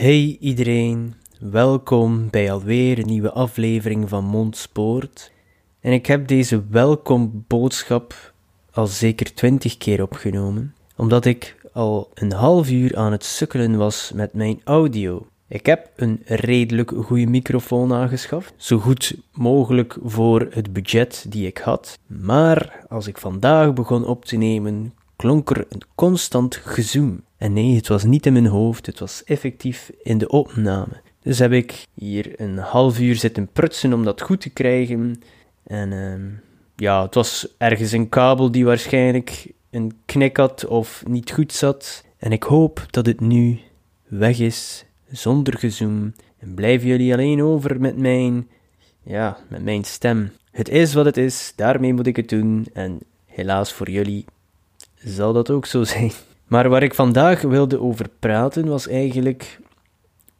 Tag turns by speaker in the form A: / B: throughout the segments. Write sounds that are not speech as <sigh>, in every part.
A: Hey iedereen, welkom bij alweer een nieuwe aflevering van Mondspoort. En ik heb deze welkom boodschap al zeker twintig keer opgenomen, omdat ik al een half uur aan het sukkelen was met mijn audio. Ik heb een redelijk goede microfoon aangeschaft, zo goed mogelijk voor het budget die ik had. Maar als ik vandaag begon op te nemen, klonk er een constant gezoem. En nee, het was niet in mijn hoofd, het was effectief in de opname. Dus heb ik hier een half uur zitten prutsen om dat goed te krijgen. En uh, ja, het was ergens een kabel die waarschijnlijk een knik had of niet goed zat. En ik hoop dat het nu weg is, zonder gezoem. En blijven jullie alleen over met mijn, ja, met mijn stem. Het is wat het is, daarmee moet ik het doen. En helaas voor jullie zal dat ook zo zijn. Maar waar ik vandaag wilde over praten was eigenlijk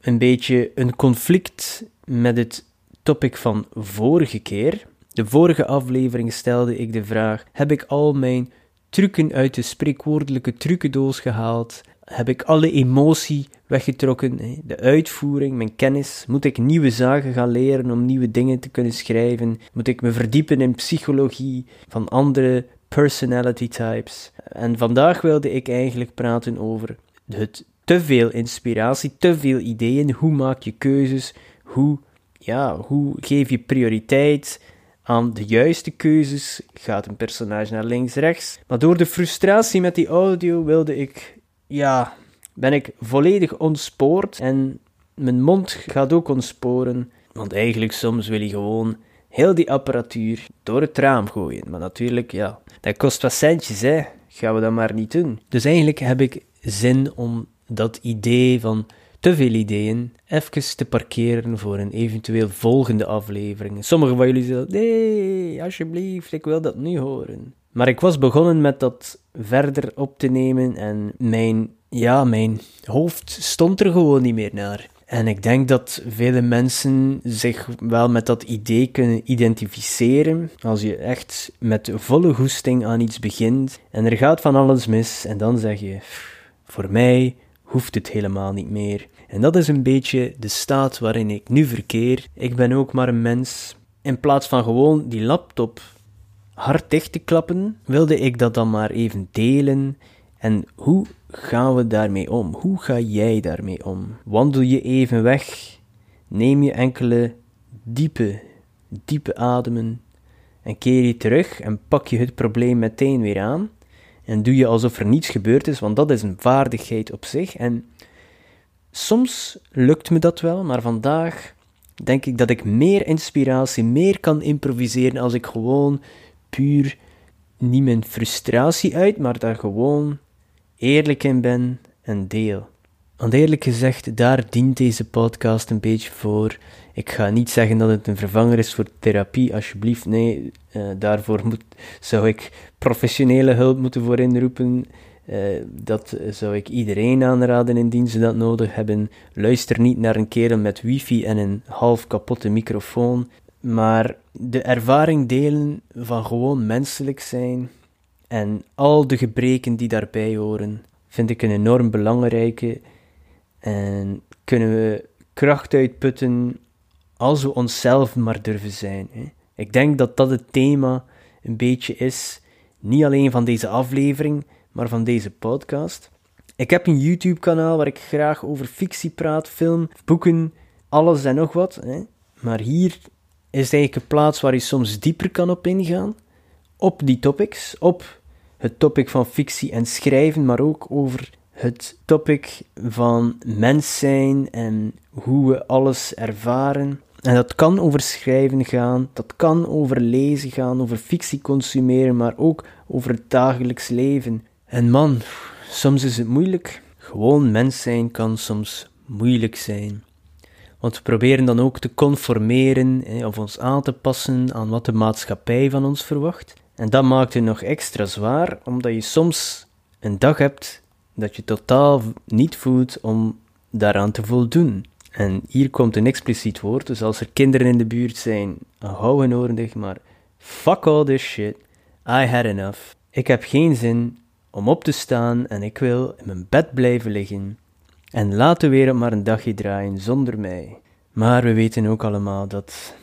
A: een beetje een conflict met het topic van vorige keer. De vorige aflevering stelde ik de vraag: heb ik al mijn trucken uit de spreekwoordelijke trucendoos gehaald? Heb ik alle emotie weggetrokken? De uitvoering, mijn kennis? Moet ik nieuwe zaken gaan leren om nieuwe dingen te kunnen schrijven? Moet ik me verdiepen in psychologie van andere personality types. En vandaag wilde ik eigenlijk praten over het te veel inspiratie, te veel ideeën. Hoe maak je keuzes? Hoe, ja, hoe geef je prioriteit aan de juiste keuzes? Gaat een personage naar links, rechts? Maar door de frustratie met die audio wilde ik, ja, ben ik volledig ontspoord en mijn mond gaat ook ontsporen. Want eigenlijk soms wil je gewoon heel die apparatuur door het raam gooien. Maar natuurlijk, ja, dat kost wat centjes, hè. Gaan we dat maar niet doen. Dus eigenlijk heb ik zin om dat idee van te veel ideeën even te parkeren voor een eventueel volgende aflevering. Sommigen van jullie zeggen, nee, alsjeblieft, ik wil dat nu horen. Maar ik was begonnen met dat verder op te nemen en mijn, ja, mijn hoofd stond er gewoon niet meer naar. En ik denk dat vele mensen zich wel met dat idee kunnen identificeren. Als je echt met volle goesting aan iets begint en er gaat van alles mis, en dan zeg je: Voor mij hoeft het helemaal niet meer. En dat is een beetje de staat waarin ik nu verkeer. Ik ben ook maar een mens. In plaats van gewoon die laptop hard dicht te klappen, wilde ik dat dan maar even delen. En hoe gaan we daarmee om? Hoe ga jij daarmee om? Wandel je even weg? Neem je enkele diepe, diepe ademen en keer je terug en pak je het probleem meteen weer aan? En doe je alsof er niets gebeurd is, want dat is een vaardigheid op zich. En soms lukt me dat wel, maar vandaag denk ik dat ik meer inspiratie, meer kan improviseren als ik gewoon puur niet mijn frustratie uit, maar daar gewoon eerlijk in ben en deel. Want eerlijk gezegd, daar dient deze podcast een beetje voor. Ik ga niet zeggen dat het een vervanger is voor therapie, alsjeblieft. Nee, uh, daarvoor moet, zou ik professionele hulp moeten voor inroepen. Uh, dat zou ik iedereen aanraden indien ze dat nodig hebben. Luister niet naar een kerel met wifi en een half kapotte microfoon. Maar de ervaring delen van gewoon menselijk zijn, en al de gebreken die daarbij horen, vind ik een enorm belangrijke. En kunnen we kracht uitputten als we onszelf maar durven zijn. Hè? Ik denk dat dat het thema een beetje is, niet alleen van deze aflevering, maar van deze podcast. Ik heb een YouTube-kanaal waar ik graag over fictie praat, film, boeken, alles en nog wat. Hè? Maar hier is eigenlijk een plaats waar je soms dieper kan op ingaan, op die topics, op het topic van fictie en schrijven, maar ook over het topic van mens zijn en hoe we alles ervaren. En dat kan over schrijven gaan, dat kan over lezen gaan, over fictie consumeren, maar ook over het dagelijks leven. En man, soms is het moeilijk. Gewoon mens zijn kan soms moeilijk zijn. Want we proberen dan ook te conformeren of ons aan te passen aan wat de maatschappij van ons verwacht. En dat maakt het nog extra zwaar, omdat je soms een dag hebt dat je totaal niet voelt om daaraan te voldoen. En hier komt een expliciet woord, dus als er kinderen in de buurt zijn, hou oren dicht, maar fuck all this shit, I had enough. Ik heb geen zin om op te staan en ik wil in mijn bed blijven liggen. En laat de wereld maar een dagje draaien zonder mij. Maar we weten ook allemaal dat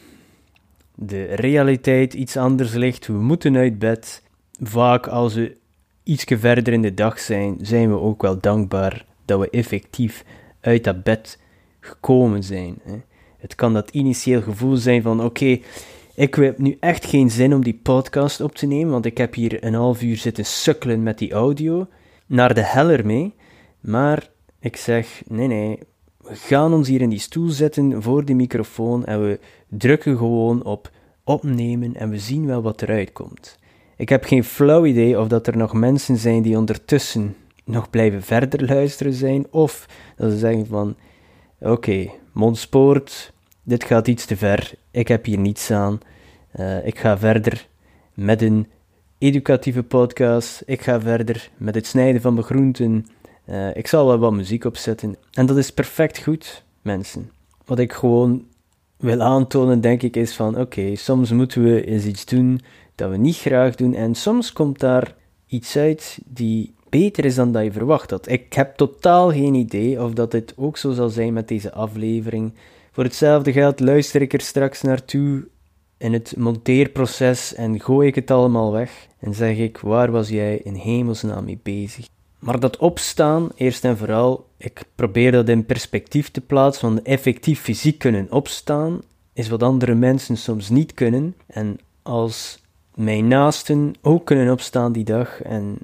A: de realiteit iets anders ligt. We moeten uit bed. Vaak als we iets verder in de dag zijn, zijn we ook wel dankbaar dat we effectief uit dat bed gekomen zijn. Het kan dat initieel gevoel zijn van oké, ik heb nu echt geen zin om die podcast op te nemen, want ik heb hier een half uur zitten sukkelen met die audio, naar de heller mee. Maar ik zeg, nee nee, gaan ons hier in die stoel zetten voor die microfoon en we drukken gewoon op opnemen en we zien wel wat eruit komt. Ik heb geen flauw idee of dat er nog mensen zijn die ondertussen nog blijven verder luisteren zijn, of dat ze zeggen van, oké, okay, Mondspoort, dit gaat iets te ver, ik heb hier niets aan, uh, ik ga verder met een educatieve podcast, ik ga verder met het snijden van mijn groenten, uh, ik zal wel wat muziek opzetten. En dat is perfect goed, mensen. Wat ik gewoon wil aantonen, denk ik, is van oké, soms moeten we eens iets doen dat we niet graag doen. En soms komt daar iets uit die beter is dan dat je verwacht had. Ik heb totaal geen idee of dat dit ook zo zal zijn met deze aflevering. Voor hetzelfde geld luister ik er straks naartoe in het monteerproces en gooi ik het allemaal weg en zeg ik: waar was jij in hemelsnaam mee bezig? Maar dat opstaan, eerst en vooral, ik probeer dat in perspectief te plaatsen, want effectief fysiek kunnen opstaan is wat andere mensen soms niet kunnen. En als mijn naasten ook kunnen opstaan die dag, en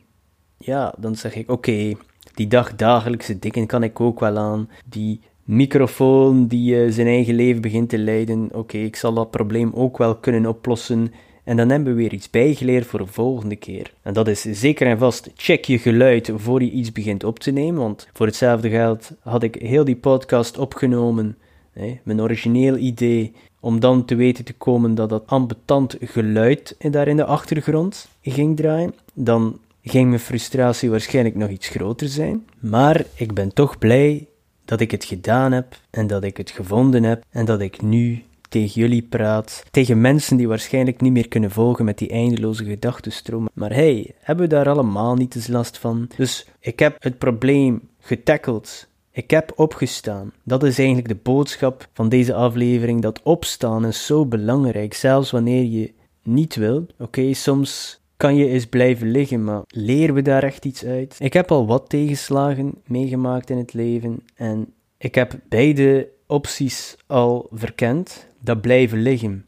A: ja, dan zeg ik: oké, die dag dagelijkse dingen kan ik ook wel aan. Die microfoon die uh, zijn eigen leven begint te leiden, oké, ik zal dat probleem ook wel kunnen oplossen. En dan hebben we weer iets bijgeleerd voor de volgende keer. En dat is zeker en vast, check je geluid voor je iets begint op te nemen. Want voor hetzelfde geld had ik heel die podcast opgenomen, hè, mijn origineel idee, om dan te weten te komen dat dat ambetant geluid daar in de achtergrond ging draaien. Dan ging mijn frustratie waarschijnlijk nog iets groter zijn. Maar ik ben toch blij dat ik het gedaan heb en dat ik het gevonden heb en dat ik nu tegen jullie praat, tegen mensen die waarschijnlijk niet meer kunnen volgen met die eindeloze gedachtenstroom. Maar hey, hebben we daar allemaal niet eens last van? Dus ik heb het probleem getackeld. Ik heb opgestaan. Dat is eigenlijk de boodschap van deze aflevering. Dat opstaan is zo belangrijk, zelfs wanneer je niet wil. Oké, soms kan je eens blijven liggen, maar leren we daar echt iets uit? Ik heb al wat tegenslagen meegemaakt in het leven en ik heb beide opties al verkend dat blijven liggen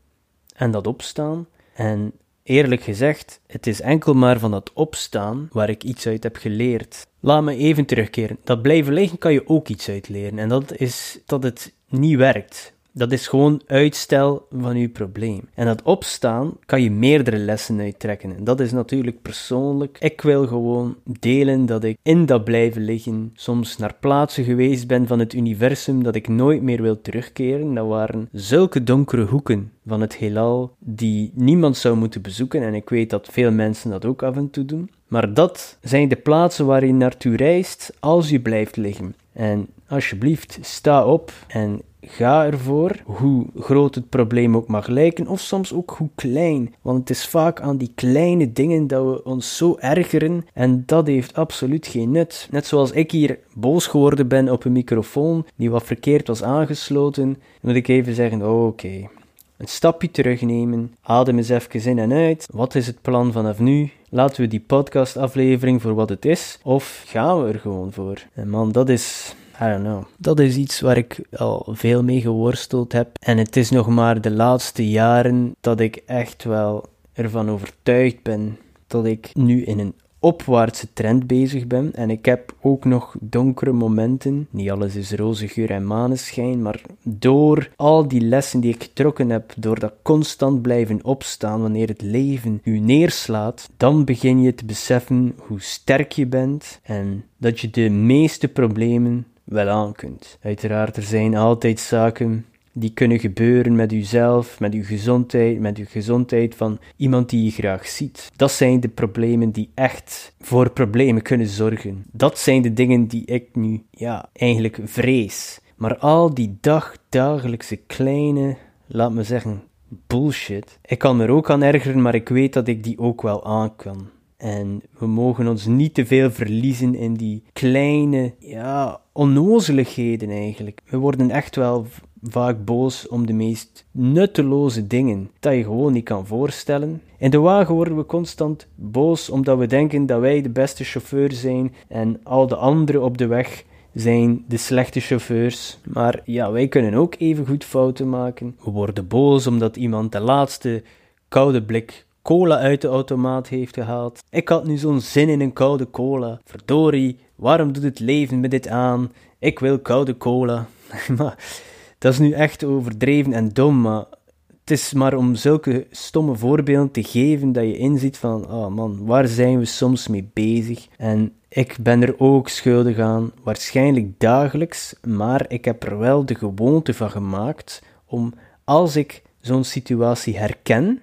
A: en dat opstaan. En eerlijk gezegd, het is enkel maar van dat opstaan waar ik iets uit heb geleerd. Laat me even terugkeren. Dat blijven liggen kan je ook iets uit leren. En dat is dat het niet werkt. Dat is gewoon uitstel van uw probleem. En dat opstaan kan je meerdere lessen uittrekken. En dat is natuurlijk persoonlijk. Ik wil gewoon delen dat ik in dat blijven liggen soms naar plaatsen geweest ben van het universum dat ik nooit meer wil terugkeren. Dat waren zulke donkere hoeken van het heelal die niemand zou moeten bezoeken. En ik weet dat veel mensen dat ook af en toe doen. Maar dat zijn de plaatsen waar je naartoe reist als je blijft liggen. En alsjeblieft, sta op en Ga ervoor, hoe groot het probleem ook mag lijken, of soms ook hoe klein. Want het is vaak aan die kleine dingen dat we ons zo ergeren en dat heeft absoluut geen nut. Net zoals ik hier boos geworden ben op een microfoon die wat verkeerd was aangesloten, moet ik even zeggen: oh, oké. Een stapje terugnemen, adem eens even in en uit. Wat is het plan vanaf nu? Laten we die podcastaflevering voor wat het is, of gaan we er gewoon voor? En man, dat is I don't know. Dat is iets waar ik al veel mee geworsteld heb. En het is nog maar de laatste jaren dat ik echt wel ervan overtuigd ben dat ik nu in een opwaartse trend bezig ben. En ik heb ook nog donkere momenten. Niet alles is roze geur en maneschijn, maar door al die lessen die ik getrokken heb, door dat constant blijven opstaan wanneer het leven u neerslaat, dan begin je te beseffen hoe sterk je bent en dat je de meeste problemen wel aan kunt. Uiteraard, er zijn altijd zaken die kunnen gebeuren met uzelf, met uw gezondheid, met uw gezondheid van iemand die je graag ziet. Dat zijn de problemen die echt voor problemen kunnen zorgen. Dat zijn de dingen die ik nu, ja, eigenlijk vrees. Maar al die dag, dagelijkse kleine, laat me zeggen, bullshit. Ik kan er ook aan ergeren, maar ik weet dat ik die ook wel aan kan. En we mogen ons niet te veel verliezen in die kleine, ja, onnozeligheden eigenlijk. We worden echt wel vaak boos om de meest nutteloze dingen dat je gewoon niet kan voorstellen. In de wagen worden we constant boos omdat we denken dat wij de beste chauffeur zijn en al de anderen op de weg zijn de slechte chauffeurs. Maar ja, wij kunnen ook even goed fouten maken. We worden boos omdat iemand de laatste koude blik cola uit de automaat heeft gehaald. Ik had nu zo'n zin in een koude cola. Verdorie, waarom doet het leven me dit aan? Ik wil koude cola. <laughs> maar dat is nu echt overdreven en dom, maar het is maar om zulke stomme voorbeelden te geven dat je inziet van, oh man, waar zijn we soms mee bezig? En ik ben er ook schuldig aan, waarschijnlijk dagelijks, maar ik heb er wel de gewoonte van gemaakt om, als ik zo'n situatie herken,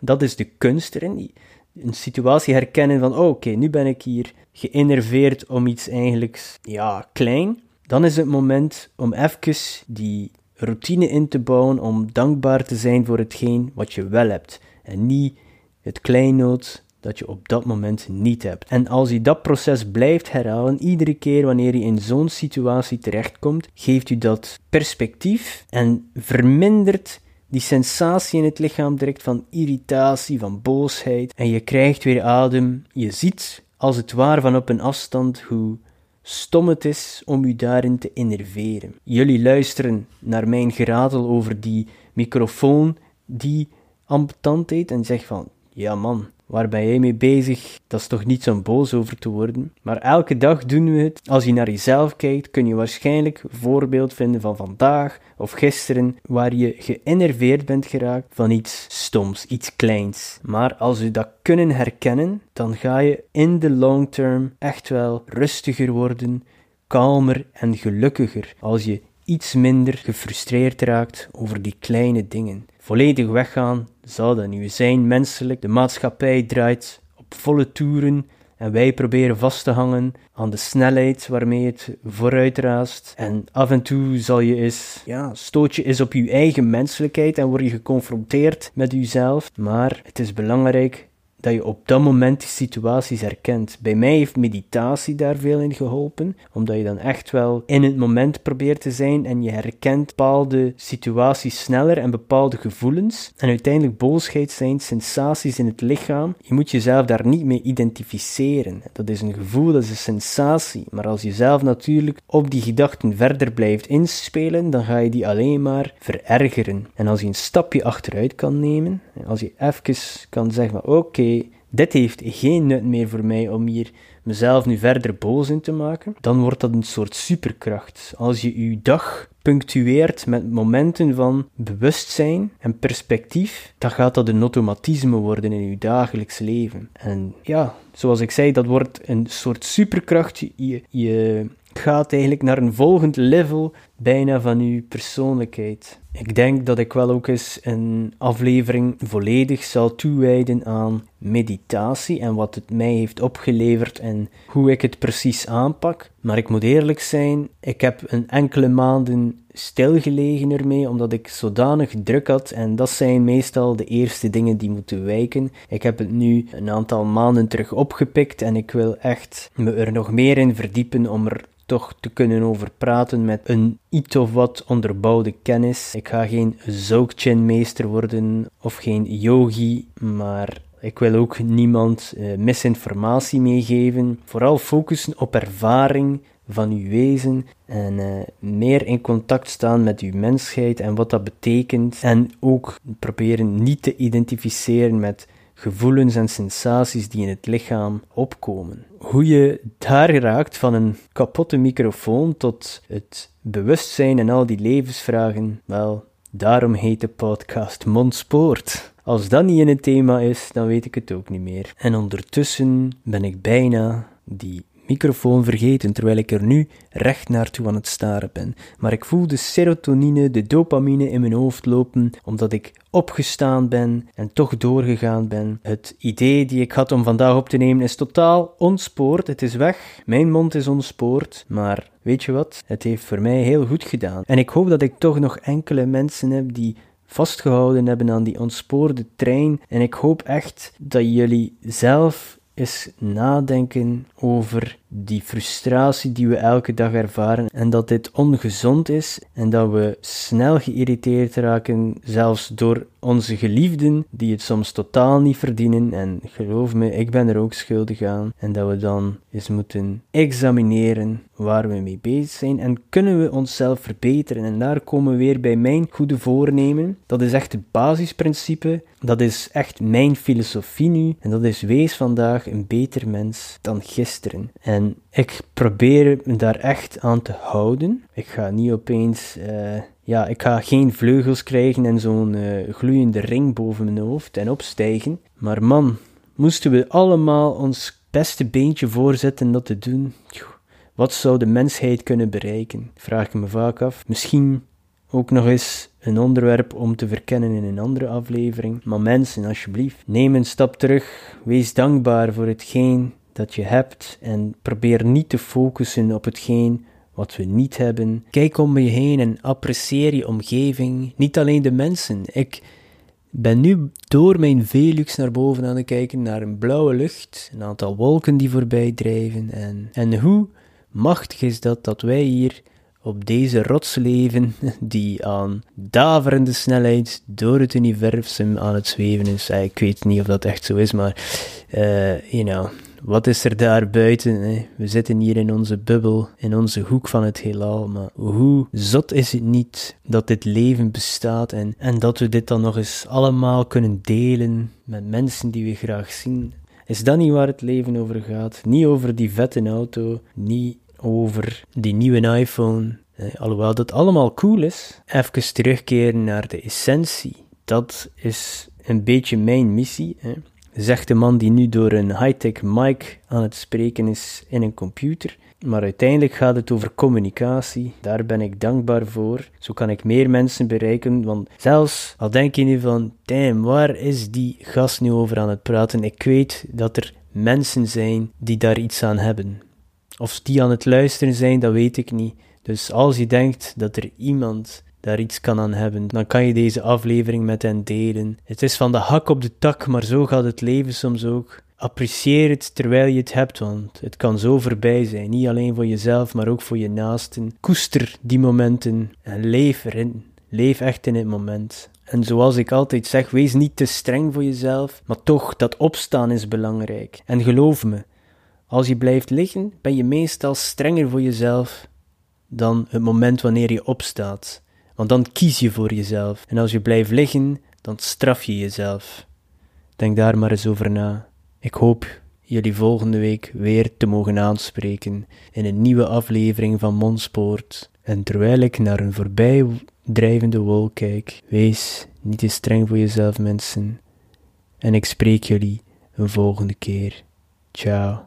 A: dat is de kunst erin, een situatie herkennen van, oh, oké, nu ben ik hier geïnnerveerd om iets eigenlijk, ja, klein, dan is het moment om even die routine in te bouwen om dankbaar te zijn voor hetgeen wat je wel hebt. En niet het kleinood dat je op dat moment niet hebt. En als je dat proces blijft herhalen, iedere keer wanneer je in zo'n situatie terechtkomt, geeft u dat perspectief en vermindert die sensatie in het lichaam direct van irritatie, van boosheid. En je krijgt weer adem. Je ziet als het ware van op een afstand hoe stom het is om u daarin te innerveren. Jullie luisteren naar mijn geratel over die microfoon die ambetant heet en zegt van, ja man, Waar ben jij mee bezig? Dat is toch niet zo'n boos over te worden. Maar elke dag doen we het. Als je naar jezelf kijkt, kun je waarschijnlijk voorbeeld vinden van vandaag of gisteren, waar je geënerveerd bent geraakt van iets stoms, iets kleins. Maar als we dat kunnen herkennen, dan ga je in de long term echt wel rustiger worden, kalmer en gelukkiger. Als je iets minder gefrustreerd raakt over die kleine dingen. Volledig weggaan zou dat nu zijn menselijk. De maatschappij draait op volle toeren en wij proberen vast te hangen aan de snelheid waarmee het vooruit raast. En af en toe zal je eens, ja, stoot je eens op je eigen menselijkheid en word je geconfronteerd met jezelf. Maar het is belangrijk dat je op dat moment die situaties herkent. Bij mij heeft meditatie daar veel in geholpen, omdat je dan echt wel in het moment probeert te zijn en je herkent bepaalde situaties sneller en bepaalde gevoelens. En uiteindelijk boosheid zijn sensaties in het lichaam. Je moet jezelf daar niet mee identificeren. Dat is een gevoel, dat is een sensatie. Maar als je zelf natuurlijk op die gedachten verder blijft inspelen, dan ga je die alleen maar verergeren. En als je een stapje achteruit kan nemen, als je even kan zeggen: oké, dit heeft geen nut meer voor mij om hier mezelf nu verder boos in te maken, dan wordt dat een soort superkracht. Als je je dag punctueert met momenten van bewustzijn en perspectief, dan gaat dat een automatisme worden in je dagelijks leven. En ja, zoals ik zei, dat wordt een soort superkracht. Je, je gaat eigenlijk naar een volgend level bijna van je persoonlijkheid. Ik denk dat ik wel ook eens een aflevering volledig zal toewijden aan meditatie en wat het mij heeft opgeleverd en hoe ik het precies aanpak. Maar ik moet eerlijk zijn, ik heb een enkele maanden stilgelegen ermee, omdat ik zodanig druk had en dat zijn meestal de eerste dingen die moeten wijken. Ik heb het nu een aantal maanden terug opgepikt en ik wil echt me er nog meer in verdiepen om er toch te kunnen over praten met een iets of wat onderbouwde kennis. Ik ga geen Dzogchen-meester worden of geen yogi, maar ik wil ook niemand uh, misinformatie meegeven. Vooral focussen op ervaring van uw wezen en uh, meer in contact staan met uw mensheid en wat dat betekent. En ook proberen niet te identificeren met gevoelens en sensaties die in het lichaam opkomen. Hoe je daar raakt van een kapotte microfoon tot het bewustzijn en al die levensvragen, wel, daarom heet de podcast Mondspoort. Als dat niet in het thema is, dan weet ik het ook niet meer. En ondertussen ben ik bijna die microfoon vergeten terwijl ik er nu recht naartoe aan het staren ben. Maar ik voel de serotonine, de dopamine in mijn hoofd lopen, omdat ik opgestaan ben en toch doorgegaan ben. Het idee die ik had om vandaag op te nemen is totaal ontspoord. Het is weg. Mijn mond is ontspoord. Maar weet je wat? Het heeft voor mij heel goed gedaan. En ik hoop dat ik toch nog enkele mensen heb die vastgehouden hebben aan die ontspoorde trein. En ik hoop echt dat jullie zelf eens nadenken over die frustratie die we elke dag ervaren en dat dit ongezond is en dat we snel geïrriteerd raken, zelfs door onze geliefden, die het soms totaal niet verdienen. En geloof me, ik ben er ook schuldig aan. En dat we dan eens moeten examineren waar we mee bezig zijn en kunnen we onszelf verbeteren. En daar komen we weer bij mijn goede voornemen. Dat is echt het basisprincipe. Dat is echt mijn filosofie nu. En dat is wees vandaag een beter mens dan gisteren. En ik probeer me daar echt aan te houden. Ik ga niet opeens, uh, ja, ik ga geen vleugels krijgen en zo'n uh, gloeiende ring boven mijn hoofd en opstijgen. Maar man, moesten we allemaal ons beste beentje voorzetten dat te doen? Wat zou de mensheid kunnen bereiken? Vraag ik me vaak af. Misschien ook nog eens een onderwerp om te verkennen in een andere aflevering. Maar mensen, alsjeblieft, neem een stap terug. Wees dankbaar voor hetgeen dat je hebt en probeer niet te focussen op hetgeen wat we niet hebben. Kijk om je heen en apprecieer je omgeving, niet alleen de mensen. Ik ben nu door mijn Velux naar boven aan het kijken naar een blauwe lucht, een aantal wolken die voorbij drijven en, en hoe machtig is dat dat wij hier op deze rots leven <laughs> die aan daverende snelheid door het universum aan het zweven is. Ik weet niet of dat echt zo is, maar uh, you know, wat is er daar buiten? Hè? We zitten hier in onze bubbel, in onze hoek van het heelal, maar hoe zot is het niet dat dit leven bestaat en, en dat we dit dan nog eens allemaal kunnen delen met mensen die we graag zien? Is dat niet waar het leven over gaat? Niet over die vette auto, niet over die nieuwe iPhone. Alhoewel dat allemaal cool is, even terugkeren naar de essentie. Dat is een beetje mijn missie. Hè zegt de man die nu door een high-tech mic aan het spreken is in een computer. Maar uiteindelijk gaat het over communicatie. Daar ben ik dankbaar voor. Zo kan ik meer mensen bereiken. Want zelfs al denk je nu van, damn, waar is die gast nu over aan het praten? Ik weet dat er mensen zijn die daar iets aan hebben. Of die aan het luisteren zijn, dat weet ik niet. Dus als je denkt dat er iemand daar iets kan aan hebben, dan kan je deze aflevering met hen delen. Het is van de hak op de tak, maar zo gaat het leven soms ook. Apprecieer het terwijl je het hebt, want het kan zo voorbij zijn. Niet alleen voor jezelf, maar ook voor je naasten. Koester die momenten en leef erin. Leef echt in het moment. En zoals ik altijd zeg, wees niet te streng voor jezelf, maar toch, dat opstaan is belangrijk. En geloof me, als je blijft liggen, ben je meestal strenger voor jezelf dan het moment wanneer je opstaat. Want dan kies je voor jezelf. En als je blijft liggen, dan straf je jezelf. Denk daar maar eens over na. Ik hoop jullie volgende week weer te mogen aanspreken in een nieuwe aflevering van Monspoort. En terwijl ik naar een voorbij drijvende wolk kijk, wees niet te streng voor jezelf, mensen. En ik spreek jullie een volgende keer. Ciao.